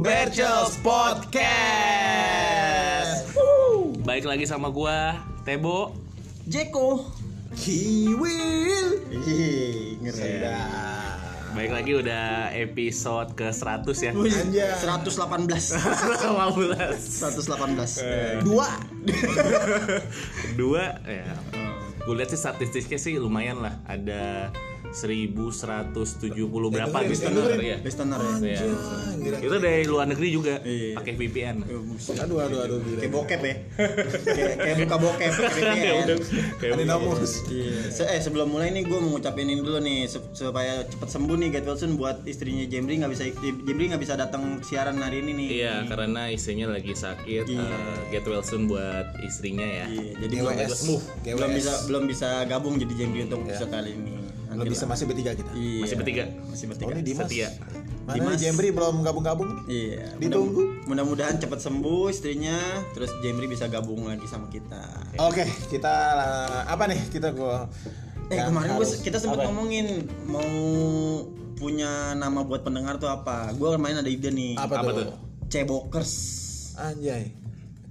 Berchels Podcast. Baik lagi sama gua Tebo. Jeko. Kiwil. Ih, ngeri. Baik lagi udah episode ke 100 ya. Anjay. 118. 15. 118. Dua. Dua ya. Gue lihat sih statistiknya sih lumayan lah. Ada 1170 berapa dengerin, listener dengerin. ya. Listener ya. Iya. Itu dari luar negeri juga Iya. pakai VPN. Aduh aduh aduh. Kayak bokep ya. kayak buka bokep pakai VPN. Kayak Anonymous. Iya. Se- eh sebelum mulai nih gue mau ngucapin ini dulu nih sup- supaya cepet sembuh nih Get Wilson buat istrinya Jemri nggap bisa Jemri nggak bisa datang siaran hari ini nih. Iya, karena istrinya lagi sakit. Iya. Eh, get well soon buat istrinya ya. Iya, jadi belum, bisa belum bisa gabung jadi Jemri untuk episode kali ini. Belum bisa masih bertiga kita. Iya. Masih bertiga. Masih Oh bertiga. ini Dimas. Setia. Mana Dimas. Jemri belum gabung-gabung? Iya. Ditunggu. mudah- Mudah-mudahan cepat sembuh istrinya, terus Jemri bisa gabung lagi sama kita. Oke, kita uh, apa nih? Kita gua Eh yang kemarin gua, harus- kita sempat ngomongin mau punya nama buat pendengar tuh apa? Gue kemarin ada ide nih. apa, Apa tuh? tuh? Cebokers. Anjay.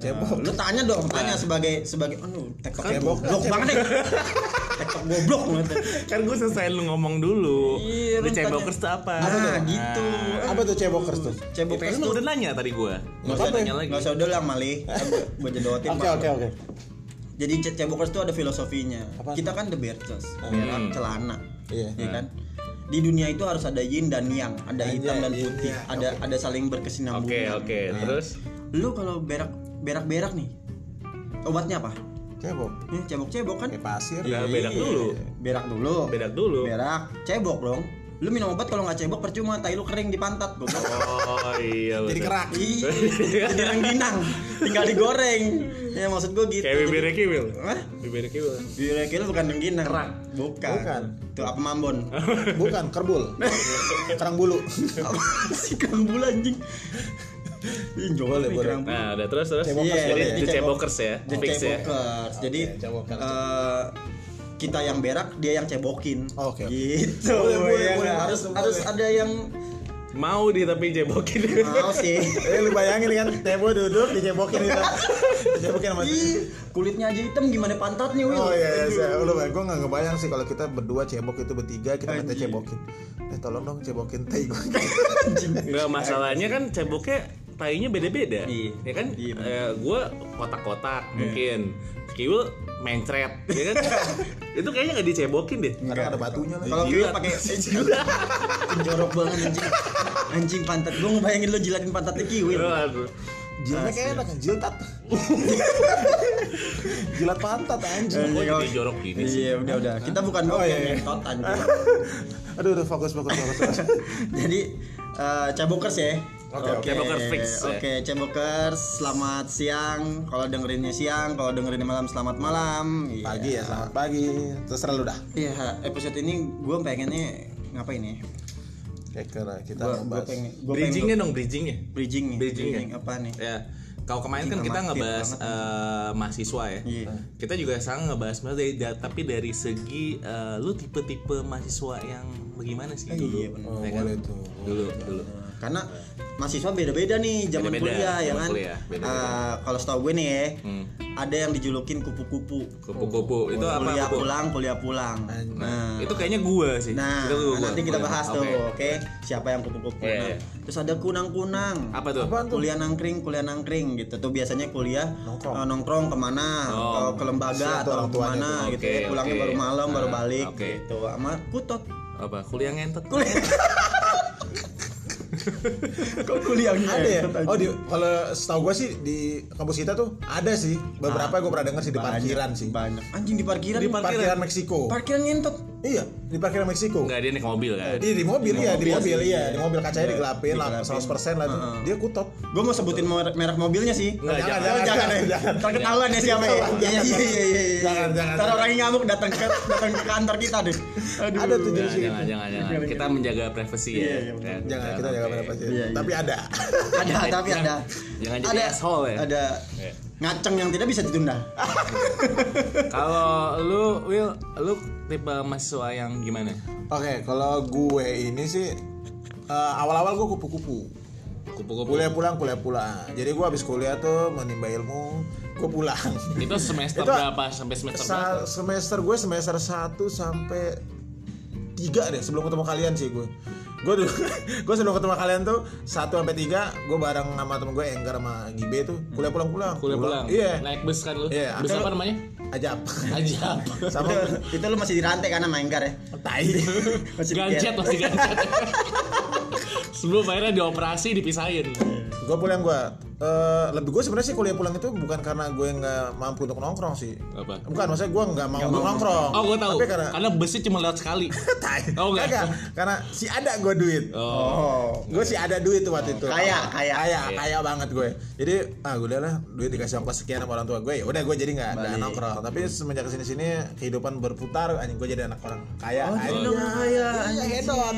Nah, Cebok. lu tanya dong, tanya sebagai sebagai aduh, tektok Cebok. goblok banget deh. tektok goblok banget. Kan gue selesai lu ngomong dulu. Iya, lu. Cebokers itu apa? Nah, gitu. Apa tuh cebokers tuh? Cebokers Kan tuh udah nanya tadi gue. Nggak Nggak usah, nanya lagi. nggak usah udah lah Mali. Gue jedotin. Oke oke oke. Jadi ce- cebokers tuh ada filosofinya. Kita kan the Bertels, berak celana, Iya. ya kan? Di dunia itu harus ada yin dan yang, ada hitam dan yin putih, yang. ada ada saling berkesinambungan. Oke oke. Nah, Terus Lu kalau berak berak berak nih, obatnya apa? Cebok. Nih, cebok-cebok kan? Kayak pasir. Ya, berak Iya, dulu. Berak dulu. bedak dulu. Berak, cebok dong. Lu minum obat kalau nggak cebok percuma, tai lu kering di pantat, goblok. Oh iya. Jadi kerak. Iya, jadi rengginang, tinggal digoreng. Ya maksud gua gitu. Kayak bibirnya kiwil. Hah? Bibirnya kiwil. Bibirnya kira bukan rengginang. Kerak. Bukan. Bukan. Tuh apa mambon? Bukan kerbul. Kerang bulu. apa sih kerang bulu anjing? Ih, Boleh, boleh. kerang bulu. Nah udah terus terus. Cebokers Iya, Jadi boleh. di cebokers ya. The Fix ya. cebokers. Jadi Oke, cebokers. eh, kita yang berak, dia yang cebokin. Oke, oke. Gitu. Boleh, boleh, ya boleh, nggak? harus boleh. harus ada yang Mau di tapi cebokin. mau sih. Eh lu bayangin kan Tebo duduk dicebokin gitu. Dicebokin sama Ih, kulitnya aja hitam gimana pantatnya, Wil? Oh iya, iya, saya, lu bayang, gue gak ngebayang sih kalau kita berdua cebok itu bertiga kita minta cebokin. Eh tolong dong cebokin tai gue. Enggak masalahnya kan ceboknya tainya beda-beda. Iya. Ya kan? Iya. Eh, gua kotak-kotak mungkin. Kiwil mencret, ya kan? itu kayaknya nggak dicebokin deh. Kadang ada batunya lagi. Kalau Jilat. kita pakai jorok banget anjing. Anjing pantat gua ngebayangin lu jilatin pantatnya kiwi. Aduh. Jilnya kayak enak kan, jiltat. Jilat pantat anjing. Kok jadi jorok gini sih? Iya, udah udah. Kita bukan Oh, iya, yang iya. ngentot anjing. Aduh, udah fokus fokus fokus. fokus. Jadi eh cebokers ya. Oke, oke. Cebokers fix, ya. Oke, cebokers selamat siang. Kalau dengerinnya siang, kalau dengerinnya malam selamat malam. Iya. Pagi ya, selamat pagi. Terserah lu dah. Iya, episode ini gue pengennya ngapain ya? Kayak kira kita Gue ngebahas. pengen gue pengen Bridgingnya dong, bridgingnya. bridging nih. Bridging ya? apa nih? Ya, kalau kemarin kan kita ngebahas eh, mahasiswa ya. Iya. Kita juga sekarang ngebahas mahasiswa dari da- tapi dari segi eh, lu tipe-tipe mahasiswa yang bagaimana sih dulu? iya, bener. Oh, Ya kan? boleh tuh. Dulu, dulu. Karena mahasiswa beda-beda nih zaman Beda-beda, kuliah ya kan. kuliah. Eh, kalau setahu gue nih ya, Hmm. ada yang dijulukin kupu-kupu. Kupu-kupu itu apa? kuliah kupu? pulang, kuliah pulang. Nah, Itu kayaknya gua sih. Nah, Itu gua- nanti kita bahas oke. tuh, oke? Siapa yang kupu-kupu? Iya, Nah, iya. Terus ada kunang-kunang. Apa tuh? Apaan tuh? Kuliah nangkring, kuliah nangkring gitu. Tuh biasanya kuliah Nongkrong. eh, nongkrong ke mana? Oh. Ke- ke lembaga atau orang tuanya ke mana tuh. gitu Oke, ya. Pulangnya oke. baru malam, baru Ah, balik oke. gitu. Sama kutot. Apa? Kuliah ngentot. Kuliah. Kok kuliah Ada ya? Oh, di kalau setahu gue sih di kampus kita tuh ada sih. Beberapa gue pernah dengar sih di parkiran sih. Banyak. Anjing di parkiran. Di Parkiran Meksiko. parkiran ngentot. Iya, di parkiran Meksiko. Enggak dia naik mobil kan. Di, di mobil iya, di mobil sih. iya, di mobil kacanya digelapin lah Digelapin. 100% lah tuh. Dia kutot. Gue mau sebutin merek, merek mobilnya sih. Enggak, Jangan, jangan. Jangan, ya. jangan. Ketahuan ya siapa ya. Iya iya iya iya. iya. Jangan, jangan, Ntar jangan. orang ngamuk datang ke datang ke kantor kita deh. Aduh. Ada tuh Jangan, jangan, jangan, jangan. Kita menjaga privasi Iya, ya. iya? Jangan kita jaga. Iya, iya. Tapi ada. Ada tapi ada. Jangan jadi ada, asshole ya. Ada Iya. ngaceng yang tidak bisa ditunda. Kalau lu Will, lu tipe mahasiswa yang gimana? Oke, kalau gue ini sih eh, awal-awal gue kupu-kupu. Kupu-kupu. kuliah pulang kuliah pulang jadi gue habis kuliah tuh menimba ilmu gue pulang Itu semester Itu- berapa sampai semester berapa? Semester gue semester 1 sampai tiga deh sebelum ketemu kalian sih gue gue dulu gue sebelum ketemu kalian tuh satu sampai tiga gue bareng sama temen gue Enggar sama Gibe tuh kuliah pulang pulang Kuliah pulang. iya Naik bus kan lu? Iya, Bus apa namanya? ajab Aja. sama itu, lu masih di rantai karena main gar ya tai masih Gancet masih gancet. Sebelum akhirnya dioperasi dipisahin. Gue pulang gue Eh, lebih gue sebenarnya sih kuliah pulang itu bukan karena gue nggak mampu untuk nongkrong sih Apa? bukan maksudnya gue nggak mau untuk nongkrong Oh, gue tahu. tapi karena Karena busnya cuma lewat sekali. tai Oh, enggak. Kagak. karena si ada gue duit Oh. oh gue sih ada duit tuh waktu itu kaya, kaya. kaya kaya banget gue jadi ah gue lah duit dikasih ongkos sekian sama orang tua gue ya udah gue jadi nggak nggak Balik. nongkrong tapi semenjak ke sini sini kehidupan berputar anjing gue jadi anak orang kaya Oh, orang kaya, iya hedon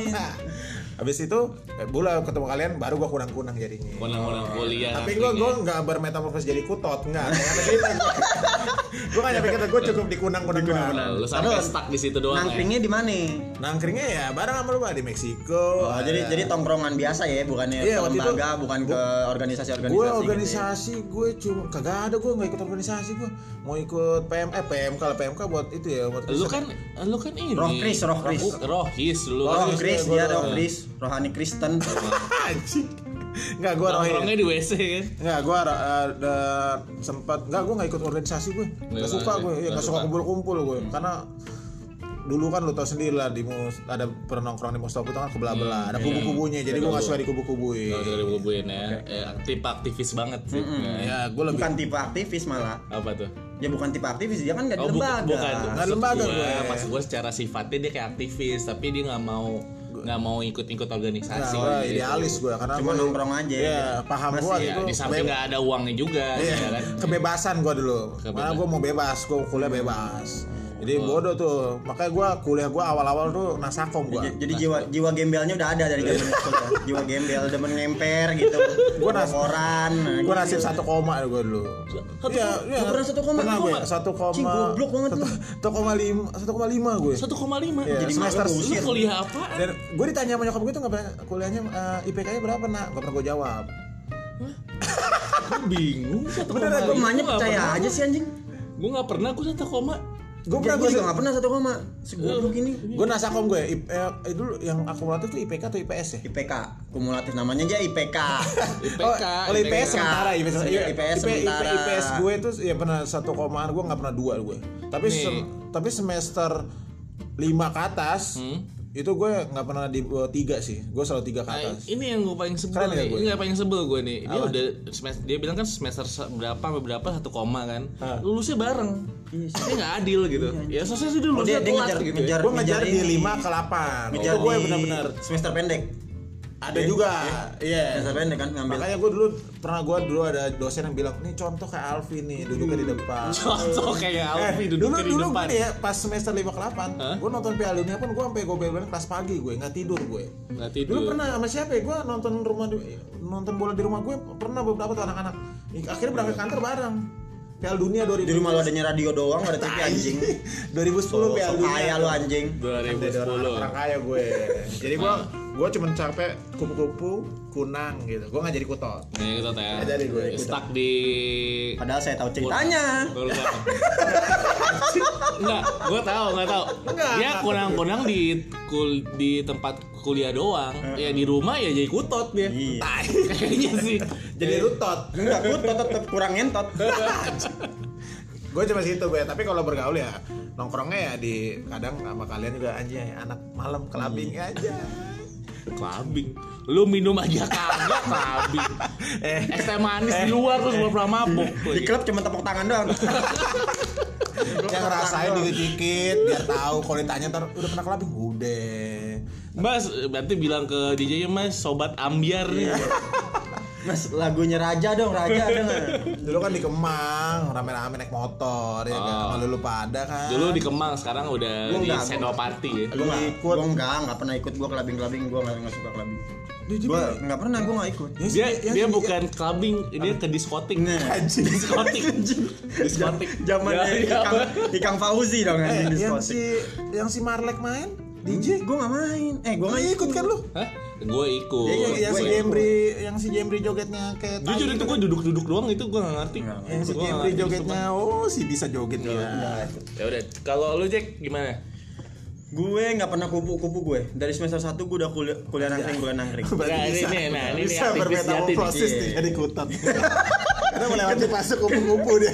habis itu eh, bulan ketemu kalian baru gue kunang kunang jadinya Orang-orang kuliah. tapi gue gue nggak bermetamorfosis jadi kutot nggak gue nggak nyampe kita gue cukup di kunang kunang doang Lu sampai stuck di situ doang. ya? nangkringnya di mana nangkringnya ya bareng sama lu di Meksiko Oh, jadi jadi tongkrongan biasa ya, bukannya Iya, ke lembaga, bukan ke organisasi-organisasi. gue gitu ya. organisasi gue cuma kagak ada gue nggak ikut organisasi gue mau ikut PM eh PM kalau PMK buat itu ya buat Lu kan lu kan ini. Roh Kris, Roh Kris. Rohis dulu. Oh, kan. Chris, gua dia doang. Rohani Kristen. anjing nggak gue Nongkrongnya di WC kan. nggak gue ada sempat nggak gue nggak ikut organisasi gue nggak Nggak suka gue ya nggak nggak suka suka. kumpul-kumpul gue karena dulu kan lu tau sendiri lah di mus ada pernah nongkrong di Mustopo itu kan kebelah-belah ada kubu-kubunya jadi gue nggak suka di kubu-kubuin Kalau dari bubuin ya. ya tipe aktivis banget sih. Ya. ya gue lebih Bukan tipe aktivis malah. Apa tuh? Ya bukan tipe aktivis, dia kan nggak di Oh, lembaga. bukan. Nggak Maksud lembaga gua, gue. Maksud gue secara sifatnya dia kayak aktivis, tapi dia nggak mau nggak mau ikut-ikut organisasi. Nah, gitu. idealis gue karena Cuma gua- nongkrong aja. Iya, paham gue ya, itu. Di samping nggak ada uangnya juga, Iya, ya kan? kebebasan gue dulu. Karena gue mau bebas, gue kuliah bebas. Jadi bodoh tuh. Makanya gue kuliah gue awal-awal tuh nasakom gue. J- Jadi jiwa jiwa gembelnya udah ada dari zaman sekolah. Jiwa gembel demen ngemper gitu. Gua nas- koran. Gue nasib satu koma gue dulu. Satu Iya, koma? iya. Pernah satu koma? Pernah Satu gue koma? satu koma. Cing, goblok banget lu. Satu koma lima, satu koma lima gue. 1,5. Iya, Jadi semester Lu kuliah apa? Dan gue ditanya sama nyokap gue tuh nggak pernah kuliahnya eh, IPK-nya berapa nak? Gak pernah gue jawab. Gue bingung satu koma Gue lima. Gua nggak percaya pernah. aja sih anjing. Gue nggak pernah, gue satu koma. Gue Gue pernah juga gue nggak pernah satu koma. Segoblok ini. gue nasakom gue. I- eh, itu dulu yang akumulatif tuh IPK atau IPS ya? IPK kumulatif namanya aja IPK. IPK. Oh, kalau IPS sementara IPS, Iya, IPS, IPS sementara. IPS gue tuh ya pernah satu komaan gue nggak pernah dua gue. Tapi tapi semester lima ke atas Hmm? Itu gue nggak pernah di bawah tiga sih. Gue selalu tiga ke Nah, atas. ini yang gue paling sebel Keren ya nih. gue? Ini yang paling sebel gue nih. Dia Apa? udah semester, dia bilang kan semester se- berapa berapa satu koma kan. Ah. Lulusnya bareng. Iya sih. Ini nggak adil gitu. Ya selesai sih dulu Oh, dia- dia telat ngejar- gitu. ngejar- ya. gue ngejar di ini. lima ke delapan. Ngejar Itu gue benar-benar semester pendek. Ada juga. Iya. Semester pendek kan ngambil. Makanya gue dulu pernah gue dulu ada dosen yang bilang nih contoh kayak Alfi nih duduknya di depan. Contoh kayak Alfi Eh, duduk dulu di dulu depan. gue nih ya pas semester 5 ke 8 Hah? gue nonton Piala Dunia pun gue sampai gue bel kelas pagi gue nggak tidur gue Nggak dulu tidur. pernah sama siapa ya gue nonton rumah nonton bola di rumah gue pernah beberapa tuh anak-anak akhirnya berangkat kantor bareng Piala Dunia 2000 Di rumah lu adanya radio doang, gak ada TV anjing. 2010 Piala Dunia kaya lu anjing. Kan dari orang, 2010. orang kaya gue jadi gue gue cuma capek kupu-kupu kunang gitu gue nggak jadi kutot Nih kita teh. Nggak jadi gue. Stuck di Padahal saya tahu ceritanya. Enggak, gue tahu, nggak tahu. Enggak, Dia enggak. kunang-kunang di kul di tempat kuliah doang. Ya di rumah ya jadi kutot dia. Iya. Kayaknya sih. jadi rutot Enggak, gue tetap kurang ngentot. gue cuma situ gue tapi kalau bergaul ya nongkrongnya ya di kadang sama kalian juga aja anak malam kelabing aja Clubbing. Lu minum aja kagak clubbing. eh Es teh manis di luar terus belum pernah mabuk. Di klub cuma tepuk tangan doang. yang ngerasain dikit-dikit biar tahu kalau ditanya ntar udah pernah kelabing udah Mas, berarti bilang ke DJ-nya Mas, sobat ambiar nih. Mas, lagunya Raja dong, Raja ada nggak? dulu kan di Kemang rame-rame naik motor ya kan Oh. kalau lu pada kan Dulu di Kemang, sekarang udah Gua di enggak, Senopati ya. Gue nggak ikut. ikut. Gue enggak, nggak pernah ikut. Gue kelabing kelabing. Gue nggak nggak suka kelabing. Dia Gue nggak pernah. Gue nggak ikut. Ya, Dia yang dia si- bukan clubbing, dia ke diskotik. Nah, anjing Diskotik. Diskotik. zaman Ya, ya. Ikang, Ikang Fauzi dong eh, anjing di yang diskotik. si yang si Marlek main DJ Gue nggak main. Eh, gue nggak ikut kan lu Hah? Gue ikut. Iya, yang, yang si Jembri, yang si Jembri jogetnya kayak Jujur itu gue duduk-duduk doang itu gue gak ngerti. Yang si Jembri jogetnya, oh si bisa joget Iya. ya. Ya udah, kalau lu Jack gimana? Gue nggak pernah kupu-kupu gue. Dari semester 1 gue udah kuliah, kuliah nangkring, kuliah nangkring. Berarti Nah, ini bisa, nih, nah, ini nih bisa bermetamorfosis nih. nih jadi kutot. Karena melewati fase kupu-kupu dia.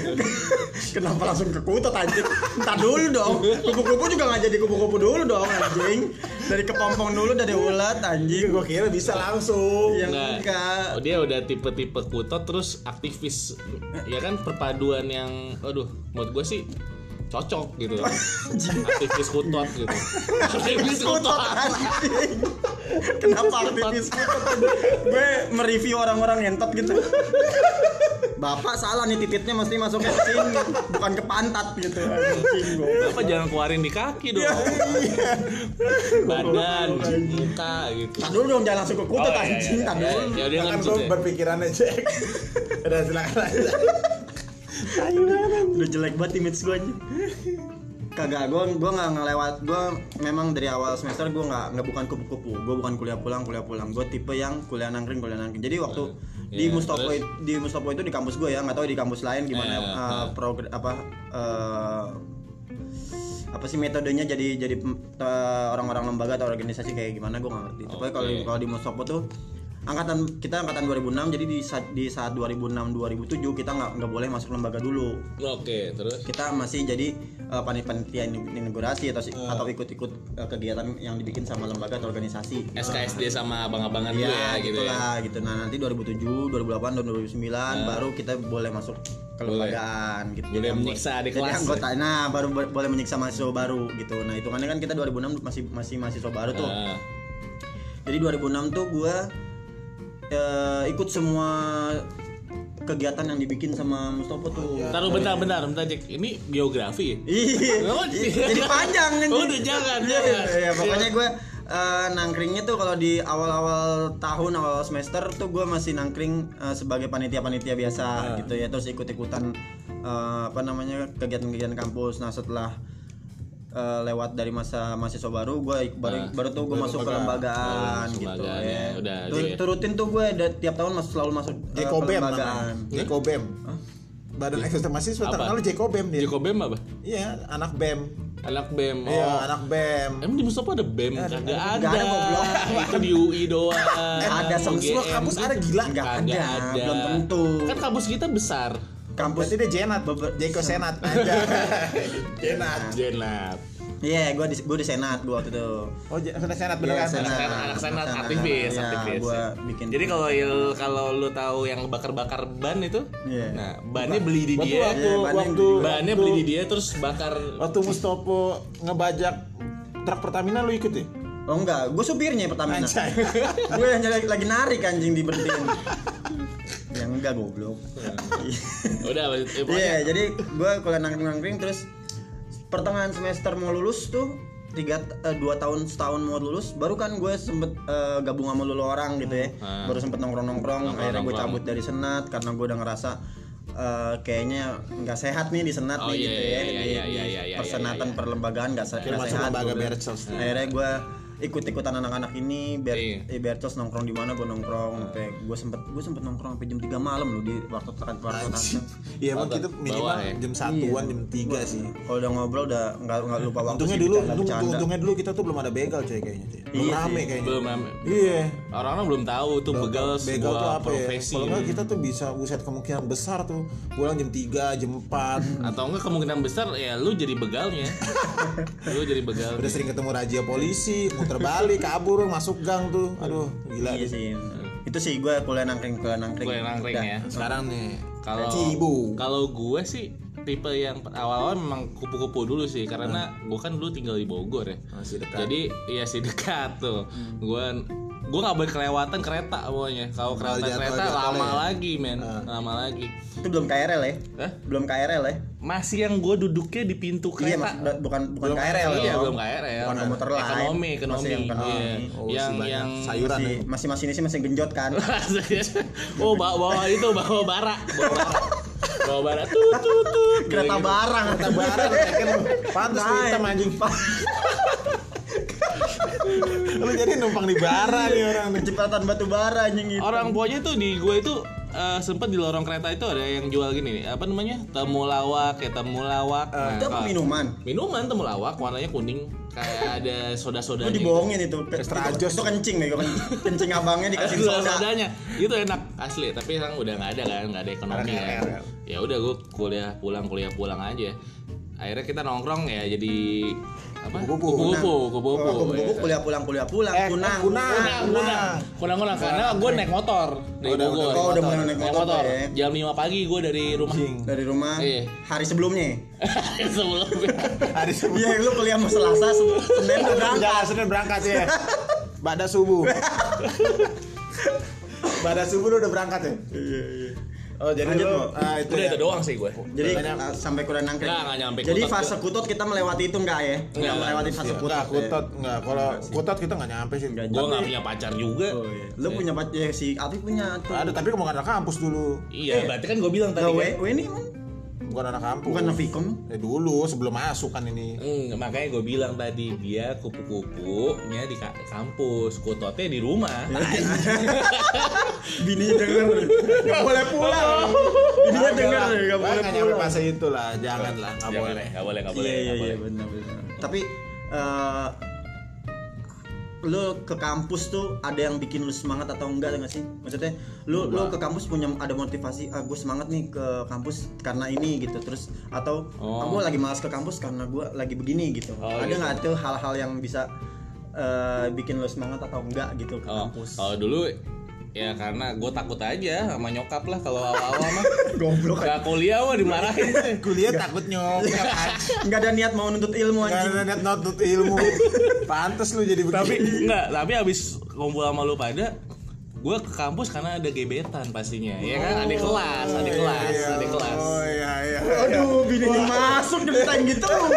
Kenapa langsung ke kutot anjing? Entar dulu dong. Kupu-kupu juga nggak jadi kupu-kupu dulu dong anjing. Dari kepompong dulu dari ulat anjing. Gue kira bisa langsung. Yang Nggak. enggak. Oh, dia udah tipe-tipe kutot terus aktivis. Ya kan perpaduan yang aduh, menurut gue sih cocok gitu. aktivis kutot gitu. aktivis kutot. Kenapa aktivis kutot? Gue mereview orang-orang ngentot gitu. Bapak salah nih tititnya mesti masuknya ke sini, bukan ke pantat gitu. Apa jangan keluarin di kaki dong. Badan, muka gitu. Tar dulu dong jangan langsung ke kutot Oh, iya, iya. Ya, dulu. ya udah kan berpikiran aja. Udah silakan aja. Udah jelek banget image gue anjing. Kagak, gue gue nggak ngelewat, gue memang dari awal semester gue nggak nggak bukan kupu-kupu, gue bukan kuliah pulang kuliah pulang, gue tipe yang kuliah nangkring kuliah nangkring. Jadi waktu di Iya, Mustopo terus? di Mustopo itu di kampus gue ya, nggak tahu di kampus lain gimana Iya, uh, iya. progr- apa uh, apa sih metodenya jadi jadi uh, orang-orang lembaga atau organisasi kayak gimana gue nggak ngerti. Tapi kalau kalau di Mustopo tuh angkatan kita angkatan 2006 jadi di saat di saat 2006 2007 kita nggak nggak boleh masuk lembaga dulu Oke, terus kita masih jadi uh, panitia in- inaugurasi atau si- atau ikut-ikut uh, kegiatan yang dibikin sama lembaga atau organisasi. SKSD sama abang-abangan gue Iya, ya gitu ya. gitulah gitu. Nah, nanti 2007, 2008 dan 2009 baru kita boleh masuk ke Boleh. gitu. Boleh menyiksa jadi kelas. anggota. Nah, baru bo- boleh menyiksa mahasiswa baru gitu. Nah, hitungannya kan kita 2006 masih masih mahasiswa baru tuh. Nah, Jadi 2006 tuh gua eh, ikut semua kegiatan yang dibikin sama Mustopo tuh. Taruh bentar, bentar, bentar Jack. Ini biografi ya? Iya. Oh, Jadi panjang kan. Oh, udah jangan, jangan. Iya, pokoknya gue eh, nangkringnya tuh kalau di awal-awal tahun awal semester tuh gue masih nangkring eh, sebagai panitia-panitia biasa gitu ya terus ikut-ikutan eh, apa namanya kegiatan-kegiatan kampus nah setelah eh, lewat dari masa mahasiswa baru gue baru baru tuh gue masuk ke lembagaan Oh, gitu ya. ya. Udah, Tur- iya. turutin tuh gue ada tiap tahun masuk selalu masuk eh, ke Jekobem lembagaan namanya. Jekobem. Badan Eksekutif Mahasiswa Apa? terkenal Jekobem dia. Joko BEM apa? Iya, anak BEM. Anak BEM. Oh. Iya, anak BEM. Emang di Mustafa ada BEM? Kagak ada. Nggak ada, goblok. Itu di UI doang. Eh, ada, Mau semua kampus gitu. ada, gila. Nggak Kagak ada, belum tentu. Kan kampus kita besar. Kampus Berarti dia Jenat, Jeko Senat aja. Jenat. Jenat. Iya, gue di gue di senat gue waktu itu. Oh, Senat Senat bener Iya, kan? Senat. Anak, anak senat Senat. aktivis, Iya, aktivis. gua bikin. Jadi kalau il- kalau lu tahu yang bakar-bakar ban itu, Iya. nah bannya beli di Waktu dia, waktu Iya, bannya waktu bannya beli di dia terus bakar. waktu Mustopo ngebajak truk Pertamina lu ikut ya? Oh enggak, gue supirnya Pertamina. Gue yang lagi, lagi narik anjing diberhentiin. yang enggak goblok. Udah, eh, Iya, jadi gue kuliah nangkring-nangkring terus pertengahan semester mau lulus tuh tiga eh, dua tahun setahun mau lulus baru kan gue sempet eh, gabung sama lulu orang gitu ya Hmm. baru sempet nongkrong nongkrong akhirnya gue cabut dari senat karena gue udah ngerasa eh, kayaknya nggak sehat nih di senat Oh, nih iya, gitu iya, ya iya, di, iya, di iya, iya, iya, persenatan iya. perlembagaan nggak se- Kira nggak masuk sehat lembaga bilang. Bercels. akhirnya gue ikut-ikutan anak-anak ini biar Iya. eh, Bertos nongkrong di mana gue nongkrong sampai gue sempet gue sempet nongkrong sampai jam 3 malam loh di waktu tekan waktu Iya emang kita minimal bawah ya? jam satuan jam tiga sih. kalau udah ngobrol udah nggak nggak lupa waktu Untungnya sih, dulu, bercanda- untung, bercanda. untungnya dulu kita tuh belum ada begal coy kayaknya coy. Belum Iya rame sih. kayaknya. belum rame. Iya. Orang-orang belum tahu tuh begal begal sebuah tuh apa ya? profesi. Kalau nggak kita tuh bisa buset kemungkinan besar tuh pulang jam 3, jam 4. Atau enggak kemungkinan besar ya lu jadi begalnya. lu jadi begal. Udah sering ketemu razia polisi, muter balik, kabur, masuk gang tuh. Aduh, gila. iya sih itu sih gue kuliah nangkring kuliah nangkring Gue nangkring ya. Sekarang nih, Kalau kalau gue sih tipe yang awal-awal memang kupu-kupu dulu sih karena gue kan dulu tinggal di Bogor ya. Masih dekat. Jadi iya sih dekat tuh. Gue gue nggak boleh kelewatan kereta pokoknya. Kalau kelewatan jadwal- kereta jadwalnya lama ya. lagi men, lama lagi. itu belum KRL ya Hah? belum KRL ya Masih yang gue duduknya di pintu iya kereta. mas, bukan bukan KRL Iya, ya belum KRL. Bukan komuter lain. Ekonomi, ekonomi. Masih yang ekonomi. Iya. Oh, yang masih banyak yang sayuran masih ya. masih masinisnya masih genjot kan oh bawa, bawa itu bawa bara, bawa bara. Bawa bara tut tut tut. kereta Gitu. barang ya kan? Pantes lu Naik. hitam anjing. Lu jadi numpang di bara nih orang kecepatan batu bara anjing gitu. Orang tuanya tuh di gue itu eh, sempet di lorong kereta itu ada yang jual gini nih apa namanya? Temulawak ya temulawak nah, itu apa minuman? Minuman temulawak warnanya kuning. Kayak ada soda-sodanya Lu dibohongin itu. Ke- Extra itu, jos. itu kencing nih, ken- kencing. Abangnya dikasih soda. sodanya. Itu enak asli. Tapi sekarang udah nggak ada kan nggak ada ekonomi ya ya udah gue kuliah pulang kuliah pulang aja. Akhirnya kita nongkrong ya jadi apa Kupu-kupu. kupu-kupu kupu-kupu Oh, kupu-kupu ya. kuliah pulang kuliah pulang, Eh, kunang. kunang. Kunang, kunang, kunang, kunang, karena gue naik motor dari udah, Bogor. Oh, udah mulai naik motor, ya. Jam 5 pagi gue dari rumah. Dari rumah Iya. hari sebelumnya. Sebelumnya. Hari sebelum Iya, lu kuliah mau Selasa, Se- Senin udah berangkat. Senin berangkat ya. Pada subuh. Pada subuh lu udah berangkat ya? Iya, iya. Oh, jadi Lanjut, lu Bo. ah, itu Udah ya. itu doang sih gue. Jadi Banyak. uh, sampai kurang nangkring. Nggak, nggak nyampe Jadi kutot fase gua. kutot kita melewati itu enggak ya? Enggak Nggak, melewati fase Iya, kutot. enggak, ya? kutot enggak. Kalau kutot kita enggak nyampe sih. Nggak Gue nggak punya pacar juga. Oh, iya. Lu punya pacar ya, si Alfi punya tuh. Ada tapi mau anak kampus dulu. Iya, berarti kan gue bilang tadi. Nah, kan. we, we ini emang Bukan anak kampus. bukan Navikom. Ya dulu sebelum masuk kan ini. Hmm, makanya gue bilang tadi dia kupu-kupunya di ka- kampus, kutotnya di rumah. Bininya denger. Enggak boleh pulang. Bininya denger enggak boleh pulang. fase itu lah, jangan lah, enggak Jangan boleh. nggak boleh, nggak boleh, Iya iya nggak iya boleh. benar benar. Tapi eh lu ke kampus tuh ada yang bikin lu semangat atau enggak nggak sih? Maksudnya lu lu ke kampus punya ada motivasi ah gue semangat nih ke kampus karena ini gitu terus atau Oh. aku lagi malas ke kampus karena gue lagi begini gitu. Oh, ada gitu. nggak tuh hal-hal yang bisa eh, bikin lu semangat atau enggak gitu ke Oh, kampus? kalau dulu ya karena gue takut aja sama nyokap lah kalau awal-awal mah Goblok. gak kuliah mah dimarahin Kuliah takut nyokap. Enggak ada niat mau nuntut ilmu Enggak anjing. ada net notut ilmu. Pantes lu jadi tapi begini. enggak tapi abis kumpul sama lu pada gue ke kampus karena ada gebetan pastinya ya kan ada kelas ada kelas Iya, ada kelas Oh iya iya. Aduh, bininya masuk desain gituan.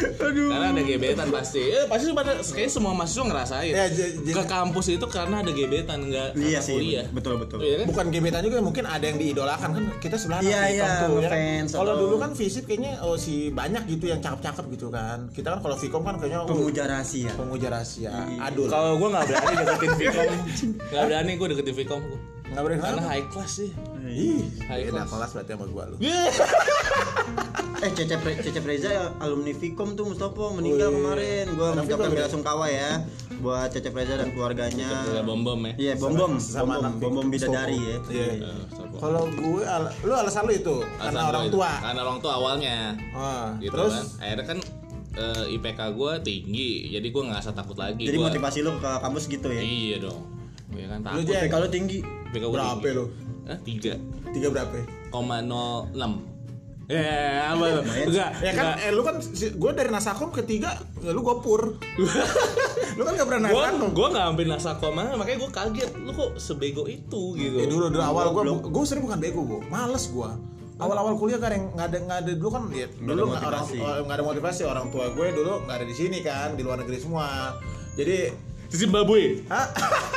Aduh. karena ada gebetan pasti eh, pasti pada kayak semua mahasiswa ngerasain Ya, j- j- ke kampus itu karena ada gebetan enggak Iya sih, kuliah betul betul. Iya kan? Bukan gebetan juga mungkin ada yang diidolakan kan kita sebelah Iya, iya, ngefans Kalau atau- dulu kan visip kayaknya oh si banyak gitu yang cakep-cakep gitu kan. Kita kan kalau Vkom kan kayaknya oh, Pemuja rahasia. pemuja rahasia. Iya. Aduh. kalau gue nggak berani deketin Vkom nggak berani gue deketin Vkom gua. Enggak boleh karena high class sih Ih, High beda class. kelas berarti sama gua lu. Eh Cecep Cecep Reza alumni Vkom tuh Mustopo meninggal Wih. kemarin. Gua Anak mengucapkan bela ya? sungkawa ya buat Cecep Reza dan keluarganya. Udah bom bom ya Iya, bom bom, Sama bom anak bom, bom bidadari ya. Iya. Eh, sopo. Kalau gue al- lu alasan lu itu karena orang tua. karena orang tua awalnya Ah, gitu terus kan akhirnya kan eh, IPK gue tinggi jadi gue nggak usah takut lagi Jadi Gua- motivasi lu ke kampus gitu ya. iya dong ya kan takut Jack. Kalau tinggi gua berapa tinggi. lu? Hah, tiga Tiga berapa? koma nol enam ya apa lu enggak Ya kan, enggak. eh lu kan si- gue dari Nasakom ketiga, ya lu gopur. lu kan gak pernah gue Nasakom. gue nggak ambil nasakom aja, makanya gue kaget lu kok sebego itu gitu Ya dulu dulu awal gue gue sering bukan bego gue, males gue. Awal-awal kuliah kan yang nggak ada nggak ada dulu kan ya, dulu nggak orang motivasi. nggak ada motivasi orang tua gue dulu nggak ada di sini kan di luar negeri semua. Jadi di Zimbabwe Hah?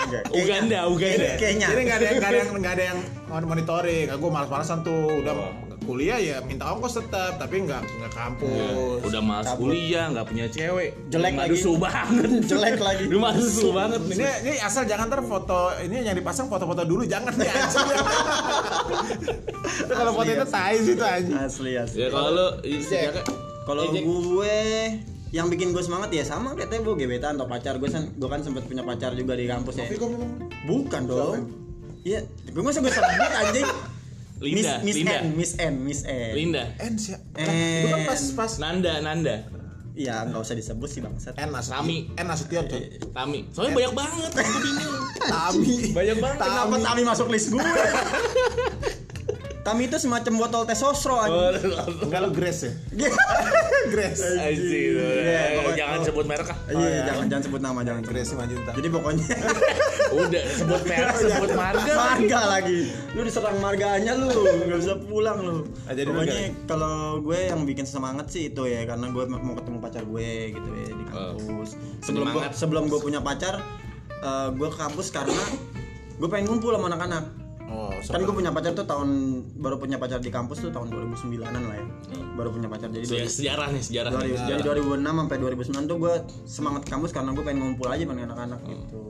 enggak. Uganda Uganda Kayaknya. Jadi nggak ada yang nggak ada yang nggak ada yang monitoring. Gue malas-malasan tuh udah kuliah ya minta ongkos tetap tapi nggak nggak kampus. udah malas kuliah nggak punya cewek Jelek lagi. dusu banget Jelek lagi. lu mah dusu banget nih Ini, ini asal jangan ter foto ini yang dipasang foto-foto dulu jangan nih anjing. Kalau foto itu tai sih itu anjing. Asli asli. ya kalau lu ya, Kalau gue yang bikin gue semangat ya sama kayak Tebo gebetan atau pacar gue kan gue kan sempat punya pacar juga di kampus ya bukan dong iya gue masa gue sebut anjing Linda, Miss, Miss Linda. N Miss N Miss N Linda N sih. N. Itu kan pas pas Nanda Nanda Iya nggak usah disebut sih bangsat N. Tami. N Nasution coy. Tami soalnya banyak banget gue bingung Tami. banyak banget Kenapa Tami masuk list gue? Tami itu semacam botol teh sosro Oh, aja. Enggak lu Grace ya? Grace. Aji, Iya, pokoknya- jangan sebut merek ah. Iya, iya, jangan jangan sebut nama jangan. Grace Majunta. Jadi pokoknya Udah sebut merek, sebut marga. marga lagi. Lu diserang marganya lu, nggak bisa pulang lu. Ah, jadi lu pokoknya kalau gue yang bikin semangat sih itu ya karena gue mau ketemu pacar gue gitu ya di kampus. Sebelum gue sebelum gue punya pacar, eh, gue ke kampus karena gue pengen ngumpul sama anak-anak. Oh, kan gue punya pacar tuh tahun baru punya pacar di kampus tuh tahun 2009an lah ya. Baru punya pacar jadi Se- sejarah nih sejarah dari, dari 2006 sampai 2009 tuh gue semangat kampus karena gue pengen ngumpul aja pengen anak-anak Hmm. gitu.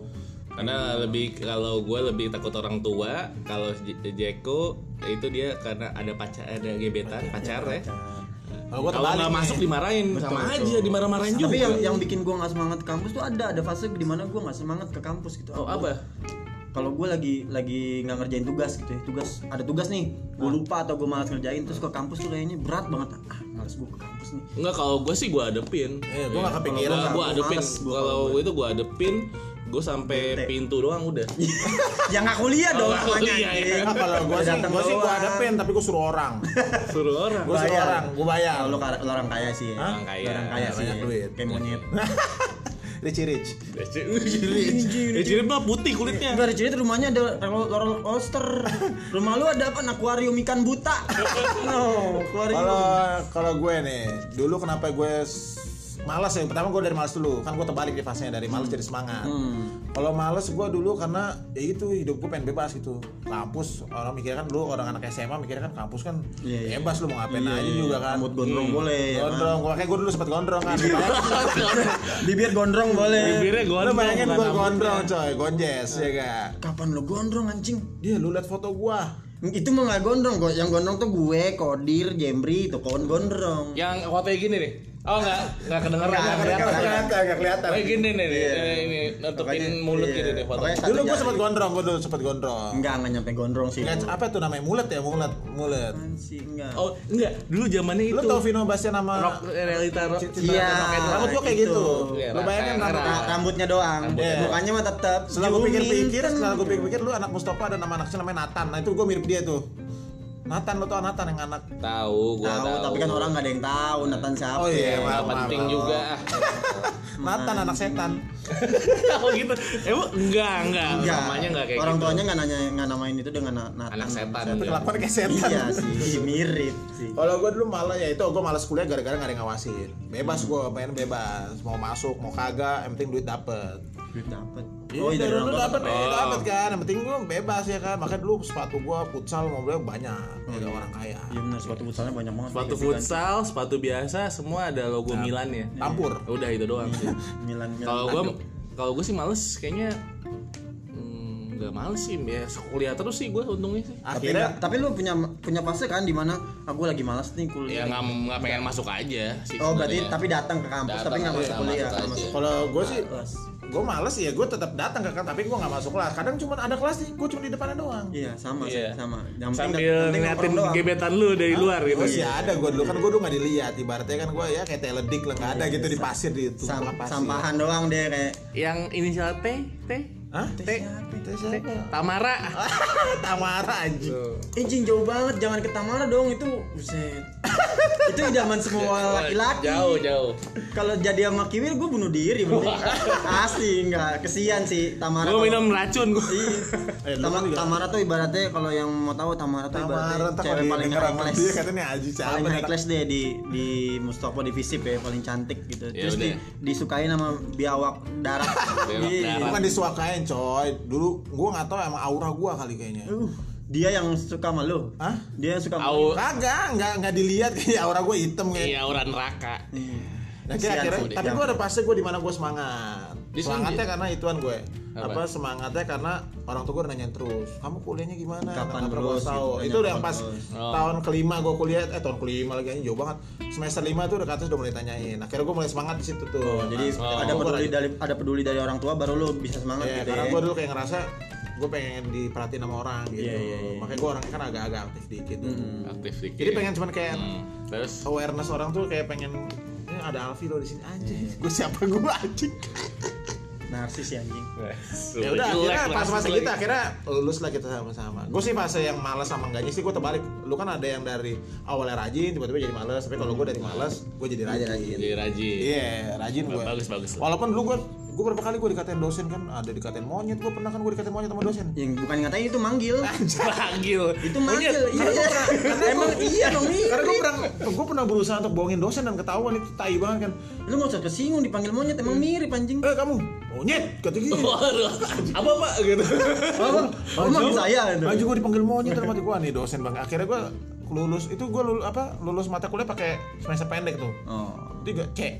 Karena lebih kalau gue lebih takut orang tua kalau Jeko itu dia karena ada pacar ada gebetan pacar ya. Kalau gue nggak masuk dimarahin sama aja dimarah-marahin juga. tapi yang yang bikin gue nggak semangat ke kampus tuh ada ada fase di mana gue nggak semangat ke kampus gitu. Oh apa kalau gue lagi lagi nggak ngerjain tugas gitu ya tugas ada tugas nih gue lupa atau gue malas ngerjain terus ke kampus tuh kayaknya berat banget ah malas gue ke kampus nih Enggak kalau gue sih gue adepin Eh, gue gak kepikiran. Gue Gua adepin kalau itu gue adepin gue sampai pintu doang udah ya nggak kuliah dong Oh, nggak namanya kuliah, ya. Enggak, kalau gue sih, gue sih gue adepin, tapi gue suruh orang. suruh orang Gue suruh Bayar. orang, gue bayar. Lu orang kaya sih ya. Orang kaya. Orang kaya sih. Banyak duit. Kayak monyet. Richie Rich. Jadi mah putih kulitnya Enggak ada cerita rumahnya ada roller roller coaster. Rumah lu ada apa? Akuarium ikan buta. no, akuarium. Kalau kalau gue nih, dulu kenapa gue malas ya? Pertama gue dari malas dulu, kan gue terbalik di fasenya dari malas jadi semangat. Hmm. Kalau malas gue dulu karena ya itu hidup gue pengen bebas gitu. Kampus orang mikirnya kan dulu orang anak SMA mikirnya kan kampus kan Iya, iya. bebas lu mau ngapain Iya, aja iya. juga kan. Rambut gondrong boleh ya. kan? Gondrong, gue kayak gue dulu sempet gondrong kan. Bibir gondrong boleh. bibirnya Lu gondrong bayangin bukan gue gondrong coy, gonjes ya gak? Kapan lu gondrong anjing? Dia lu liat foto gua. Itu mah nggak gondrong kok. Yang gondrong tuh gue, Kodir, Jembri, itu kon gondrong. yang fotonya gini nih oh nggak nggak kedengeran Nggak nggak kedengeran. kelihatan kelihatan, nggak kelihatan. Kayak gini nih, Iya. ini, ini nutupin mulut iya. gitu nih foto. Dulu gue jari. sempet gondrong, gue dulu sempet gondrong. Enggak, enggak nyampe gondrong sih. Lihat apa tuh namanya mulet ya mulet mulet. Sih enggak. Oh enggak, dulu zamannya itu. Lu tau Vino Bastian nama rock realita rock. Iya. Rambut gua kayak itu. gitu. Iya, Lu bayangin rambut- rambut. Ra- rambutnya doang. Iya. Mukanya mah tetap. Setelah gue pikir-pikir, setelah gue pikir-pikir lu anak Mustafa dan nama anak kecil namanya Nathan. Nah itu gue mirip dia tuh. Nathan lo tau Nathan yang anak. Tahu, gua tahu, tahu. tapi kan orang nggak ada yang tahu Nathan siapa. Oh iya, Nggak maaf, penting maaf. juga. Nathan anak setan. Oh gitu. Emang enggak, enggak. Enggak. Namanya enggak kayak orang gitu. tuanya nggak nanya nggak namain itu dengan Na- Nathan. Anak setan. Tapi kelakuan kayak setan. Iya sih, mirip sih. Kalau gue dulu malah ya itu gue malas kuliah gara-gara gak ada yang ngawasin. Bebas gue pengen bebas, mau masuk mau kagak, yang penting duit dapet. Duit dapet. Oh iya, iya, dari dulu dapet, dapet. eh, dapet kan. Yang penting gue bebas ya kan. Makanya dulu sepatu gue futsal mobilnya banyak, kayak orang kaya. Iya benar, sepatu futsalnya banyak banget. Sepatu Ganti-ganti. futsal, sepatu biasa, semua ada logo Milan ya. Campur. Udah itu doang sih. Milan Milan. Kalau gua kalau gua sih males kayaknya hmm, nggak males sih ya kuliah terus sih gua untungnya sih. tapi, Akhirnya nggak- tapi lu punya punya fase kan di mana aku lagi malas nih Ya kuliah. nggak nggak pengen masuk aja sih. oh berarti sebenarnya. tapi datang ke kampus Datang, tapi nggak iya, masuk kuliah. aja. masuk kalau gue sih. Gue males ya gue tetap datang ke kan tapi gue nggak masuk kelas. Kadang cuma ada kelas nih gue cuma di depannya doang. Iya sama Iya. sih sama. Yang penting Sambil ngeliatin gebetan lu dari luar gitu. Oh sih ada gue dulu. Kan gue dulu nggak dilihat. Ibaratnya kan gue ya kayak teledik lah nggak ada gitu di pasir di sampahan doang deh kayak Yang inisial T, T, Hah? T, Itu siapa? Tamara. Tamara anjing. Anjing jauh banget, jangan ke Tamara dong itu buset. itu idaman semua laki-laki. Jauh, jauh. Kalau jadi sama Kiwil gue bunuh diri mending. Asli enggak, kesian sih Tamara. Gua kalau- minum racun gua. Iya. Eh, kan Tamara tuh ibaratnya kalau yang mau tahu Tamara tuh Tamara ibaratnya cewek paling class. dia katanya Aji siapa paling class deh di di Mustafa di Visip ya paling cantik gitu. Ya Terus di, disukain sama biawak darat. Biawak Iya. Coy dulu gue nggak tahu emang aura gue kali kayaknya Uh, dia yang suka sama lu. Hah? Dia yang suka sama Au. kagak nggak nggak dilihat kayak aura gue hitam kayak Iya, orang neraka. Nah, Kesian akhirnya, tapi gue ada fase gue di mana gue semangat. Semangatnya karena ituan gue. Apa? Apa? semangatnya karena orang tua gue nanyain terus, kamu kuliahnya gimana? Kapan terus gua tahu. gitu, Itu udah pas. Oh. tahun kelima gue kuliah, eh tahun kelima lagi jauh banget. Semester lima tuh udah ke atas udah mulai tanyain. Akhirnya gue mulai semangat di situ tuh. Oh, jadi Oh. ada peduli dari ada peduli dari orang tua baru lu bisa semangat Iya, gitu karena ya. gue dulu kayak ngerasa gue pengen diperhatiin sama orang gitu. Iya, iya, iya. Makanya gue orangnya kan agak-agak aktif dikit. tuh. Aktif dikit. Jadi pengen cuman kayak Hmm, Terus awareness orang tuh kayak pengen ada Alfi lo di sini anjing. Iya. Gue siapa gue anjing. Narsis ya anjing. ya udah akhirnya pas fase kita akhirnya lulus lah kita sama-sama gue sih fase yang malas sama enggaknya sih gue terbalik lu kan ada yang dari awalnya rajin tiba-tiba jadi malas tapi kalau gue dari malas gue jadi rajin rajin. Jadi rajin. iya rajin gue Bagus, bagus. walaupun dulu gue gue berapa kali gue dikatain dosen kan? Ada dikatain monyet. Gue pernah kan gue dikatain monyet sama dosen. Yang bukan ngatain itu manggil. Panggil. itu manggil iya. Emang iya dong karena gue pernah gue pernah berusaha untuk bohongin dosen dan ketahuan. Itu tai banget kan. Lu nggak usah kesinggung dipanggil monyet emang mirip anjing. Eh kamu monyet kata gitu apa pak? Gitu? apa? Manggil saya Anjing gue dipanggil monyet dalam hati gue nih dosen bang. Akhirnya gue lulus. Itu gue lulus apa? Lulus mata kuliah pakai semester pendek tuh. Oh. Tiga C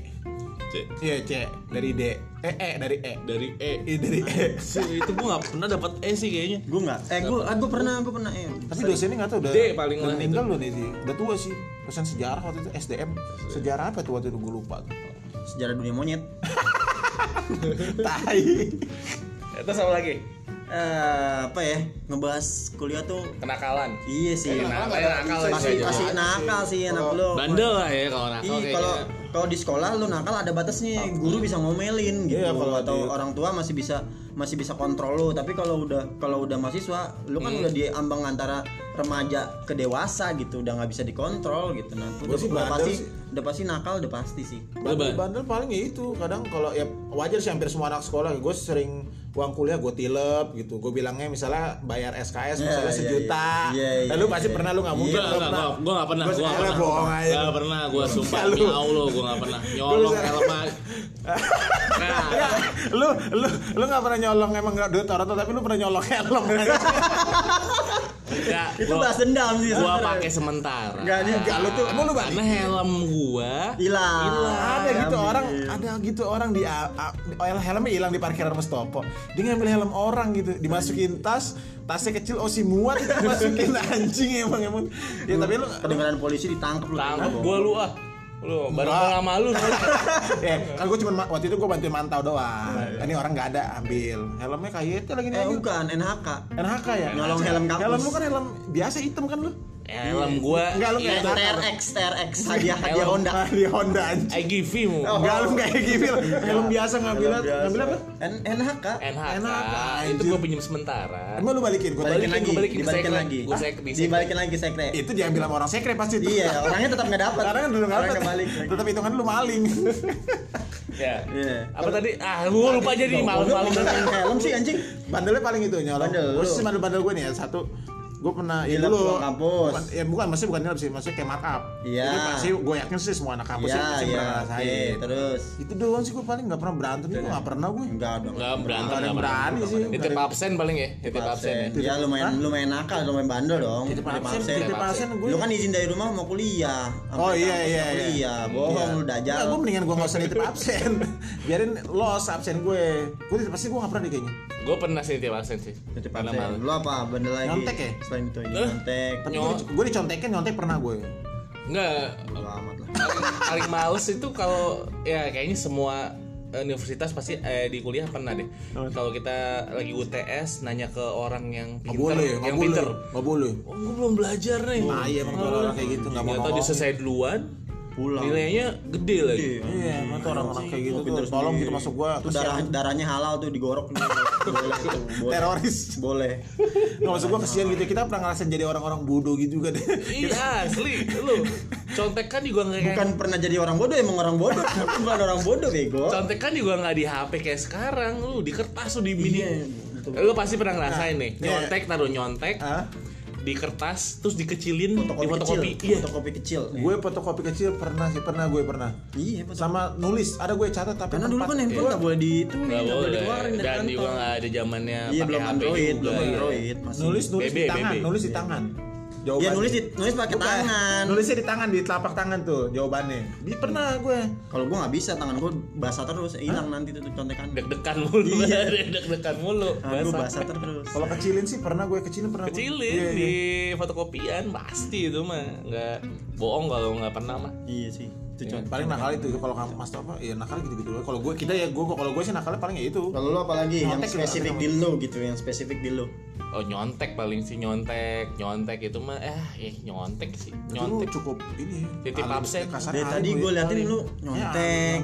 Cek, iya C. Dari D. Eh E dari E. Dari E. Iya dari E. Sih, itu gua nggak pernah dapat E sih kayaknya. gue nggak. Eh gue gue pernah gue pernah eh tapi dosennya nggak tahu udah D paling udah meninggal loh nih udah tua sih. Dosen sejarah waktu itu SDM sejarah apa tuh waktu itu? Gue lupa tuh. Sejarah dunia monyet. Tai. Terus apa lagi? eh apa ya? Ngebahas kuliah tuh. Kenakalan. iya sih. Kenakalan, nakal masih aja. masih nakal sih anak lu. Bandel lah ya kalau nakal Iya, kalau kalau di sekolah lu nakal ada batasnya, guru bisa ngomelin gitu. Iya, kalau atau di- orang tua masih bisa masih bisa kontrol lu. Tapi kalau udah kalau udah mahasiswa, lu Hmm. kan udah di ambang antara remaja ke dewasa gitu, udah nggak bisa dikontrol gitu. Nah, udah, sih udah pasti sih. udah pasti nakal, udah pasti sih. bandel bandel paling ya itu kadang kalau ya wajar sih hampir semua anak sekolah gue sering uang kuliah gue tilep gitu gue bilangnya misalnya bayar SKS Iya, misalnya iya, sejuta iya, iya, lalu pasti iya. pernah lu nggak mungkin Enggak, lu enggak, pernah gua, gua gak pernah, Gua gua gak salah, pernah. bohong aja. Gak pernah, gua sumpah Lu. demi Allah gua gak pernah. Nyolong aja. Nah, lu lu lu nggak pernah nyolong emang nggak duit orang tapi lu pernah nyolong helm enggak, Itu bahas dendam sih. gua pakai sementara. Enggak, enggak, lu tuh- emang lu Karena helm gua hilang. ada gitu orang ada gitu orang di, helmnya hilang di parkiran Mustopo dia ngambil helm orang gitu dimasukin tas tasnya kecil oh si muat itu masukin anjing emang emang ya tapi lu Kedengaran polisi ditangkap lu. tangkap gua lu ah. Lu baru sama lu. ya kan gue cuma waktu itu gue bantuin mantau doang. Ini orang nggak ada ambil. Helmnya kayak itu lagi nih Eh bukan NHK. NHK ya? Nyolong helm kampus. helm lu kan helm biasa hitam kan lu Helm gua Enggak, lu Iya, kayak TRX, TRX hadiah hadiah Helm. Honda. Ah, di Honda anjing I give you. Oh. Enggak lu kayak gitu helm biasa ngambil ngambil apa NHK. NHK itu anjir. gua pinjam sementara. emang lu balikin gue Balikin lagi, gua balikin, dibalikin lagi. Gua. Dibalikin lagi sekre. itu diambil sama orang sekre pasti itu. Iya, orangnya tetap nggak dapat. Karena kan dulu nggak Orang dapat. Tetap hitungan lu maling. Ya. Iya. Apa tadi? Ah, gua lupa jadi malu-malu. Ngomongin helm sih anjing. Bandelnya paling itu nyolong. Bandel, sih bandel-bandel gue nih ya satu gue pernah ya dulu kampus. bukan, ya bukan maksudnya bukan nilep sih maksudnya kayak markup Iya. pasti gue yakin sih semua anak kampus Iya, sih pasti iya. pernah ngerasain terus. itu doang sih gue paling nggak pernah berantem gue nggak pernah gue Enggak dong. Enggak berantem Nggak ada nggak pernah. berani sih Nitip absen paling ya, nitip absen ya. Ya lumayan lumayan nakal, lumayan bandel dong. Titip absen, titip absen gue Lu kan izin dari rumah mau kuliah. Oh iya iya iya. Kuliah, bohong lu dajal. gue mendingan gue nggak usah nitip absen. Biarin los absen gue. Gue titip pasti gue nggak pernah deh kayaknya. Gue pernah sih nitip absen sih. Karena absen. Lu apa? Bandel lagi. Nyontek ya? Selain itu Eh? iya, nyontek. Tapi Nyol- gue, dicontekin nyontek pernah gue. Enggak, Bodo amat lah. paling, males itu kalau ya kayaknya semua universitas pasti eh, di kuliah pernah deh. Kalau kita lagi UTS nanya ke orang yang pinter, boleh, nggak yang boleh, pinter. nggak boleh. Oh, gue belum belajar nih. Ah, iya, emang tuh orang kayak gitu, nggak mau Ternyata ngomong. dia selesai duluan, Pulang. nilainya gede lagi. Iya, emang tuh orang-orang kayak gitu tuh. Tolong gitu masuk gue. Itu darah darahnya halal tuh digorok nih. boleh tuh, boleh. Teroris. Boleh. Nggak maksud gue kesian gitu. Kita pernah ngerasain jadi orang-orang bodoh gitu juga deh. Iya asli, lu contekan juga nggak kayak Bukan pernah jadi orang bodoh, emang orang bodoh. Bukan orang bodoh bego. contekan juga nggak di HP kayak sekarang lu di kertas lu di mini Iya, lu pasti pernah ngerasain nih iya. nyontek taruh nyontek di kertas terus dikecilin di Fotokopi fotokopi kecil. iya Fotokopi kecil. gue fotokopi kecil pernah sih, pernah gue pernah. Iya, fotokopi. Sama nulis, ada gue catat tapi Karena dulu kan handphone nggak boleh di itu, nggak boleh dikeluarin dari dan juga nggak ada zamannya Iya pakai belum HP Android, belum Iya. Android masih. nulis nulis di tangan, nulis di tangan. Iya Jawabannya. nulis di, nulis pakai tangan. Nulisnya di tangan, di telapak tangan tuh jawabannya. Di pernah gue. Kalau gua nggak bisa, tangan gua basah terus, hilang nanti tuh contekan. deg-degan mulu Iya. deg-degan mulu gua Basah. terus. Kalau kecilin sih pernah gue kecilin pernah. gue. kecilin Iya, di iya. fotokopian pasti itu mah nggak bohong kalau nggak pernah mah Iya sih. Itu contoh. Paling nakal itu kalau kamu Mas apa? Ya nakal gitu-gitu. doang. Kalau gue kita ya gue kalau gue sih nakalnya paling ya itu. Kalau lu apa lagi yang spesifik di lu gitu, yang spesifik di lu. oh nyontek paling sih nyontek nyontek itu mah eh eh nyontek sih nyontek cukup ini. Titip absen. Dari tadi gue. liatin lu nyontek.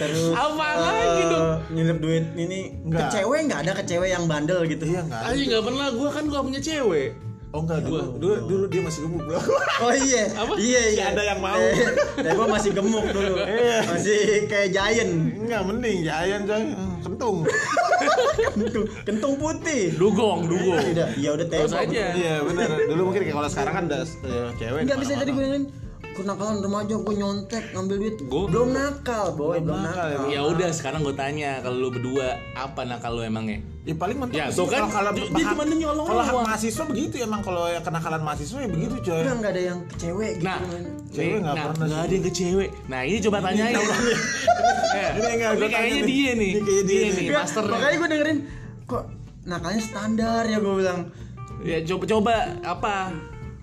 Terus Apa eh, lagi dong? Nyelip duit ini ke cewek nggak ada ke cewek yang bandel gitu. Iya enggak. Aja nggak pernah gue kan gak punya cewek Oh enggak dulu, dulu, dulu dia masih gemuk bro. Oh iya. Apa? Iya Si iya. ada yang mau. Eh, ya gua masih gemuk dulu. masih kayak giant. Enggak mending Jayan coy, Hmm, kentung. Kentung, kentung putih. dugong dugong Udah, ya udah terus tembok. aja Iya benar. Dulu mungkin kayak kalau sekarang kan udah eh, cewek. Enggak bisa jadi gue kenakalan remaja gue nyontek ngambil duit. Gua- belum nakal boy belum, nakal. nakal, ya, ya udah sekarang gue tanya kalau lu berdua apa nakal lu emangnya? Ya paling mentok Ya, sih. tuh kan, kalau dia cuma nyolong Kalau hak mahasiswa begitu emang kalau yang kenakalan mahasiswa ya begitu coy. udah nggak ada yang ke cewek gitu nah. Cewek nih, nggak nah, pernah nggak ada yang ke cewek. Nah ini coba tanyain Eh, Ini enggak, ini gua tanya. kayaknya dia nih. dia nih. master makanya gue dengerin kok nakalnya standar ya gue bilang. Ya coba coba apa?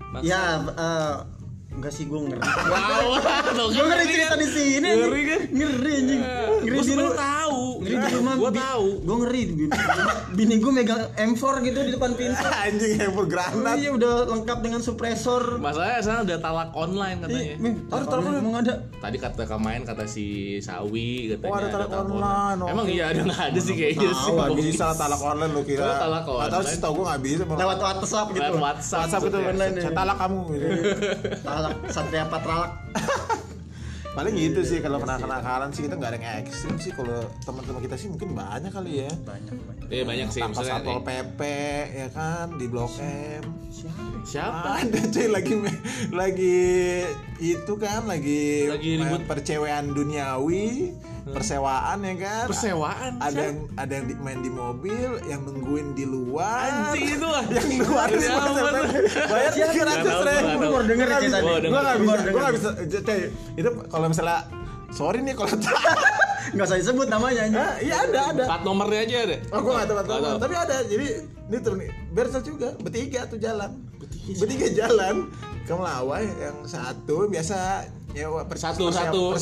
Maksud- ya eh, enggak sih gue ngeri. Wow tuh gue kan ngeri cerita di sini. Ngeri kan? ngeri anjing. Ngeri gue di sebenarnya rumah tahu. Ngeri di rumah. Gue tahu. gue ngeri di bini gue megang M4 gitu di depan pintu. Anjing yang full Oh, granat. iya udah lengkap dengan supresor masalahnya sana udah talak online katanya. Ming, Ada telepon emang ada. Tadi kata kemarin kata si Sawi katanya Oh, ada talak online, emang iya ada nggak ada sih kayaknya sih Nggak bisa talak online lu kira. Talak tahu online. sih tau gue nggak bisa. lewat WhatsApp gitu. Lewat WhatsApp, WhatsApp itu online saya ya. talak kamu gitu. Talak Satria Patralak. Paling gitu sih kalau kena kenakalan sih kita nggak ada yang ekstrim sih kalau teman-teman kita sih mungkin banyak kali ya. Banyak banyak. Iya banyak sih misalnya satpol pp ya kan di blok M. Siapa? siapa Ada cuy lagi lagi itu kan lagi Lagi ribut. percewean duniawi, persewaan ya kan. persewaan Ada yang ada yang di- main di mobil, yang nungguin di luar. anjing itu lah yang luar Ya bayar bayar tiga ratus Nggak ribu. nggak baru denger ya cerita gue nggak Gua bisa, gue nggak bisa. Cuy, itu kalau misalnya sorry nih kalau Enggak usah disebut namanya anjing. Ah, iya ada ada. plat nomornya aja ada Oh, gue gak tahu, Nggak tahu. tapi ada. Jadi ini tuh nih, Bersel juga bertiga tuh jalan. Bertiga, jalan ke Melawai yang satu biasa nyewa per- satu satu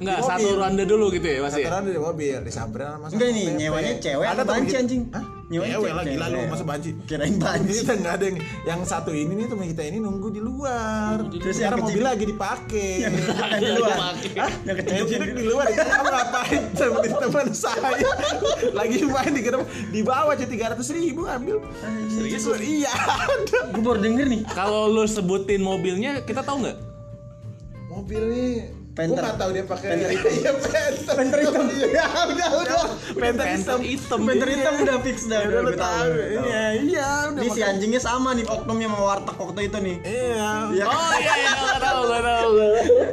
enggak satu ronde dulu gitu ya mas Satu ya ronde di mobil disamperin sama Enggak nih, nyewanya cewek Ada banci anjing? Hah? Nyewanya Cewek cewek. lah gila lu Cewek. masa banci. Kirain banci. Kita nggak ada yang yang satu ini nih temen kita ini nunggu di luar. Terus Sekarang yang mobil lagi dipakai. Di luar. Yang kecil di luar kamu ngapain temen teman saya lagi main di gedung di bawah aja tiga ratus ribu ambil Serius? iya ada Gue baru denger nih. kalau lu sebutin mobilnya kita tahu nggak mobil nih Panther. Gua nggak tahu dia pakai Panther hitam. iya panther. Panther hitam. ya udah udah. Panther hitam. hitam. Panther hitam udah fix dah. ya udah lu tahu, iya iya udah Ini si anjingnya sama nih oknumnya sama warteg waktu itu nih. iya. Iya. oh iya iya nggak tahu nggak tahu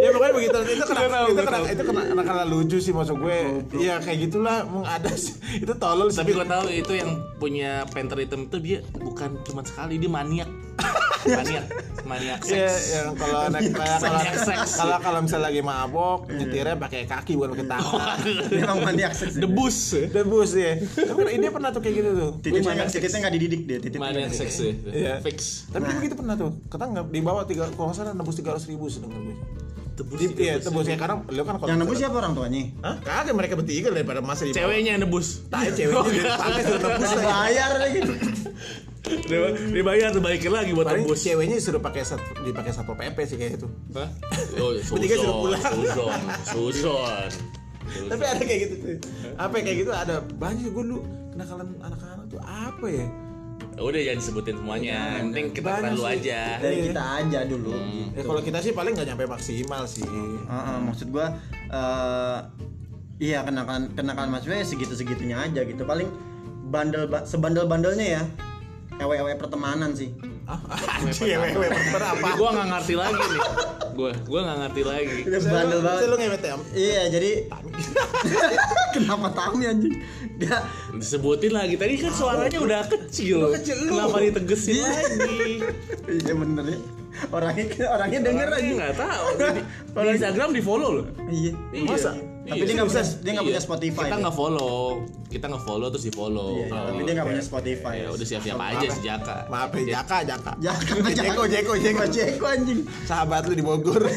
ya pokoknya begitu. Itu kena itu kena itu kena kena lucu sih maksud gue. Iya kayak gitulah. Emang ada sih. Itu tolol sih. Tapi gua tahu itu yang punya panther hitam itu dia bukan cuma sekali dia maniak maniak maniak Iya, seks yang kalau naik kayak kalau Maniak seks. kalau kalau misalnya lagi mabok nyetirnya pakai kaki bukan pakai tangan. Dia emang maniak seks. debus Debus ya. Tapi ini pernah tuh kayak gitu tuh. Titiknya nggak titiknya nggak dididik dia. Titiknya maniak seks Iya. fix Tapi begitu pernah tuh. Kata nggak di bawah tiga kalau nggak salah nebus tiga ratus ribu sedengar gue. debus Di, iya tebus ya karena lu kan kalau Yang nebus siapa orang tuanya? Hah? Kagak mereka bertiga daripada masa di ceweknya yang nebus Tai ceweknya dipakai suruh nebus Nggak lagi. dibayar dibalikin lagi buat Paling nebus ceweknya disuruh pakai sat, dipakai satpol pp sih kayak itu. Hah? Oh, suruh pulang. Suson, Suson. Tapi ada kayak gitu tuh. Apa ya, kayak gitu ada banyak gue dulu kenakalan anak-anak tuh apa ya? Udah jangan sebutin semuanya. Yang penting kita kenal lu aja. Dari Iya. kita aja dulu. Ya kalau kita sih paling nggak nyampe maksimal sih. Heeh, maksud gua eh iya kenakan kenakan mahasiswa ya segitu segitunya aja gitu paling bandel ba- sebandel bandelnya ya ewe-ewe pertemanan sih Ah, wewe berapa? Ini gua nggak ngerti lagi nih. Gua gua nggak ngerti lagi. Bandel banget Lu ngewet ya? iya jadi kenapa Tami anjing dia Disebutin lagi. Tadi kan suaranya udah kecil. kecil. Kenapa ditegesin lagi? iya bener ya orangnya orangnya denger aja nggak tahu. Di, di Instagram di follow loh. iya Masa? Tapi dia nggak punya Seriusan? dia nggak punya Spotify Kita dia. nggak follow. Kita nggak follow terus di follow. Iya, iya, tapi dia nggak punya Spotify Ya udah siap-siap aja si Jaka. Maaf ya, Jaka, Jaka. Jangan, Jeko, Jeko, Jeko. Jeko anjing. Sahabat lu di Bogor.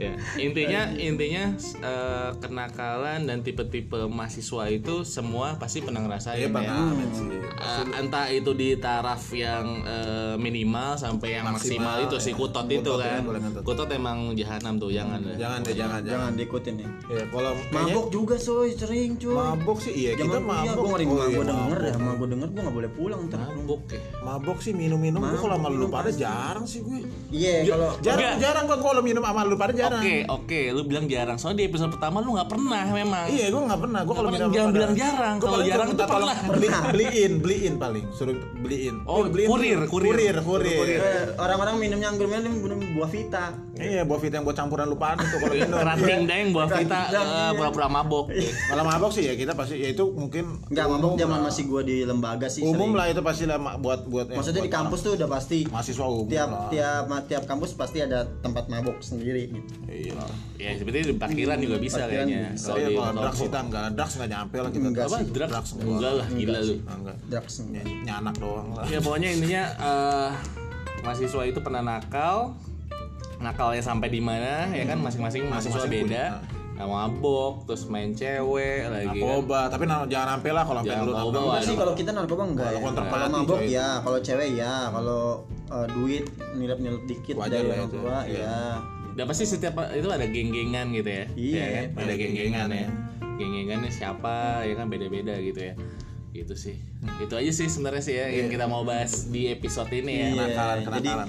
Ya, intinya intinya eh, kenakalan dan tipe-tipe mahasiswa itu semua pasti pernah ngerasain Iya, ya. sih. Eh, entah itu di taraf yang eh, minimal sampai yang maksimal, Maksimal, itu ya. si kutot, Kutot itu ya, kan. Kutot emang jahanam tuh, jangan. Jangan deh, jangan, jangan. Jangan diikutin ya. Ya, kalau kayaknya Mabok juga soy, sering cuy. mabok sih iya Zaman kita Iya, mabok. gue ngeri Oh, gue iya, denger mabok. ya, sama gue denger gue nggak boleh pulang ntar. mabuk ya Mabok sih minum-minum gue kalau sama lu pada jarang sih gue. Iya, kalau Jarang Enggak. jarang gua kalau minum sama lu pada jarang. Oke, oke, lu bilang jarang. Soalnya di episode pertama lu nggak pernah memang. Iya, gue nggak pernah. Gue kalau minum jangan bilang jarang. Kalau jarang tuh tolong pernah. beli, beliin, beliin paling suruh beliin. Oh, beliin kurir, kurir. kurir, kurir. Eh, orang-orang minumnya anggur minum buah vita. Iya, buah fit yang buat campuran lu pada tuh kalau minum. Kerating daeng buah vita eh, iya. pura-pura mabok. Kalau mabok sih ya kita pasti ya itu mungkin Enggak mabok zaman lah. masih gue di lembaga sih. umum sering. lah itu pasti lah buat buat Maksudnya di buat kampus tuh udah pasti mahasiswa umum tiap lah. tiap ma- tiap kampus pasti ada tempat mabok sendiri gitu. Iya. Ya seperti di parkiran juga bisa Parkiran kayaknya. bisa. Kalau Iya, drugs kita enggak, drugs enggak nyampe lah kita. Enggak Apa? sih. Drugs? Drugs Enggak lah, gila lu. Enggak. Drugs. Ny- Nyanak doang lah. Ya pokoknya intinya eh, mahasiswa itu pernah nakal, nakalnya sampai di mana ya kan masing-masing mahasiswa Masing-masing beda. Nah, mabok, terus main cewek lagi kan. Narkoba, tapi na- jangan sampai lah kalau sampai Jangan lu narkoba. Enggak sih kalau kita narkoba enggak Kalau ya. kontrapati, Kalau mabok ya, kalau cewek ya, kalau eh, duit nilep-nilep dikit Wajar dari lah orang itu. tua Iya. ya. Dan pasti setiap itu ada geng-gengan gitu ya. Iya, Ya kan? ada geng-gengan geng-gengan ya. Geng-gengannya siapa ya kan beda-beda gitu ya. Gitu sih. Itu aja sih sebenarnya sih ya yang kita mau bahas di episode ini ya. Iya, Kenakalan, jadi kenakalan.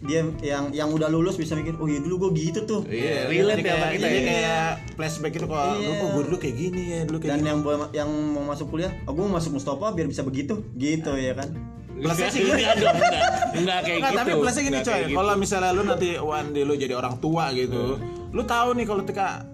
dia yang yang udah lulus bisa mikir, oh iya dulu gue gitu tuh. Iya, Jadi relate ya sama kita jadi ya. kayak flashback itu kalau Iya. lu kok gue dulu kayak gini ya, dulu kayak Dan gini. yang mau yang mau masuk kuliah, oh gue mau masuk Mustafa biar bisa begitu, gitu ya kan. Plusnya sih gini. Enggak dong, enggak. Enggak kayak Enggak, gitu. tapi plusnya gini coy. gitu. Kalau misalnya lu nanti one day lu jadi orang tua gitu, lu tahu nih kalau ketika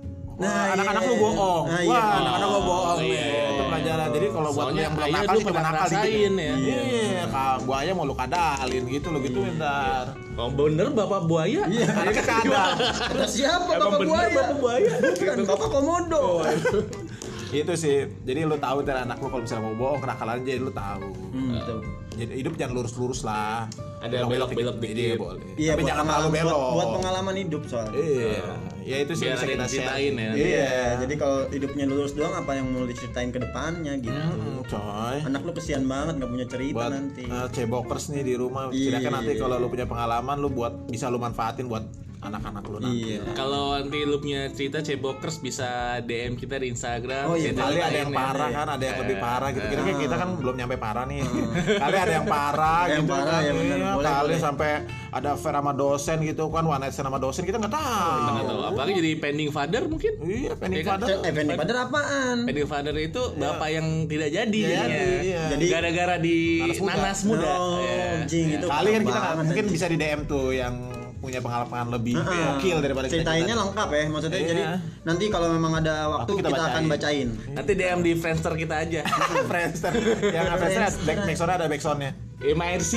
Nah, Wah, anak-anak iya. lu bohong. Nah, iya. Wah, anak-anak lu bohong Oh, nih. iya, iya, Itu iya. pelajaran. Jadi kalau buat Soalnya yang belum nakal pernah nakal dikit. ya. Iya, kak buaya mau lu kadalin gitu lo gitu ntar. Kalau bener bapak buaya. Iya. Anaknya kadal. Kata siapa Emang bapak bener buaya? bapak buaya. Bukan, bapak komodo. itu sih. Jadi lu tahu ntar anak lu kalau misalnya mau bohong kenakalan jadi lu tahu. Hmm, betul. Jadi hidup jangan lurus-lurus lah. Ada belok-belok dikit. Iya, boleh. Iya, Tapi buat jangan pengalaman- terlalu belok. Buat, buat pengalaman hidup soalnya. Iya. Ya itu sih bisa kita ceritain ya. Iya. Iya, jadi kalau hidupnya lulus doang apa yang mau diceritain ke depannya gitu. Hmm, coy. Anak lu kesian banget nggak punya cerita buat nanti. uh, cebokers nih di rumah Iya. silakan nanti kalau lu punya pengalaman lu buat bisa lu manfaatin buat anak-anak lu nanti Iya. Kalau nanti lu punya cerita cebokers bisa DM kita di Instagram. Oh, iya, Kita kali ada yang ya. parah kan ada yang lebih parah gitu kita kan kita kan belum nyampe parah nih Hmm. kali ada yang parah Yang gitu parah, kan ya bener. Iya, Boleh, kali boleh. sampai ada affair sama dosen gitu kan one night sama dosen kita nggak tahu Nggak tahu. Apalagi jadi pending father mungkin. iya pending Iya kan? father Eh, Fendi Padar apaan? Pending father itu bapak yang tidak jadi Iya, iya. Jadi- gara-gara di Nanas muda. Oh, Iya. jing itu. kali kan kita mungkin anjing. bisa di DM tuh yang punya pengalaman lebih gokil daripada kita Ceritainnya lengkap ya, maksudnya Iya. jadi nanti kalau memang ada waktu, Waktu kita kita, akan bacain. bacain. Nanti DM di Friendster kita aja. Friendster yang Friendster back backsound ada backsoundnya MRC.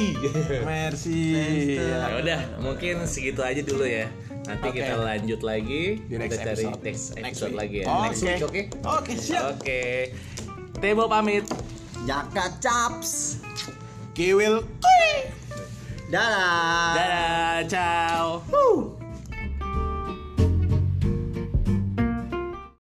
Merci Ya udah, mungkin segitu aja dulu ya. Nanti Oke. kita lanjut lagi. Di kita next cari episode. next Next episode week. lagi ya. Oke. Next week, oke? Oke, siap. Oke. Tebo pamit. Jaka Caps. Kiwil Dadah. Dadah, ciao. Woo.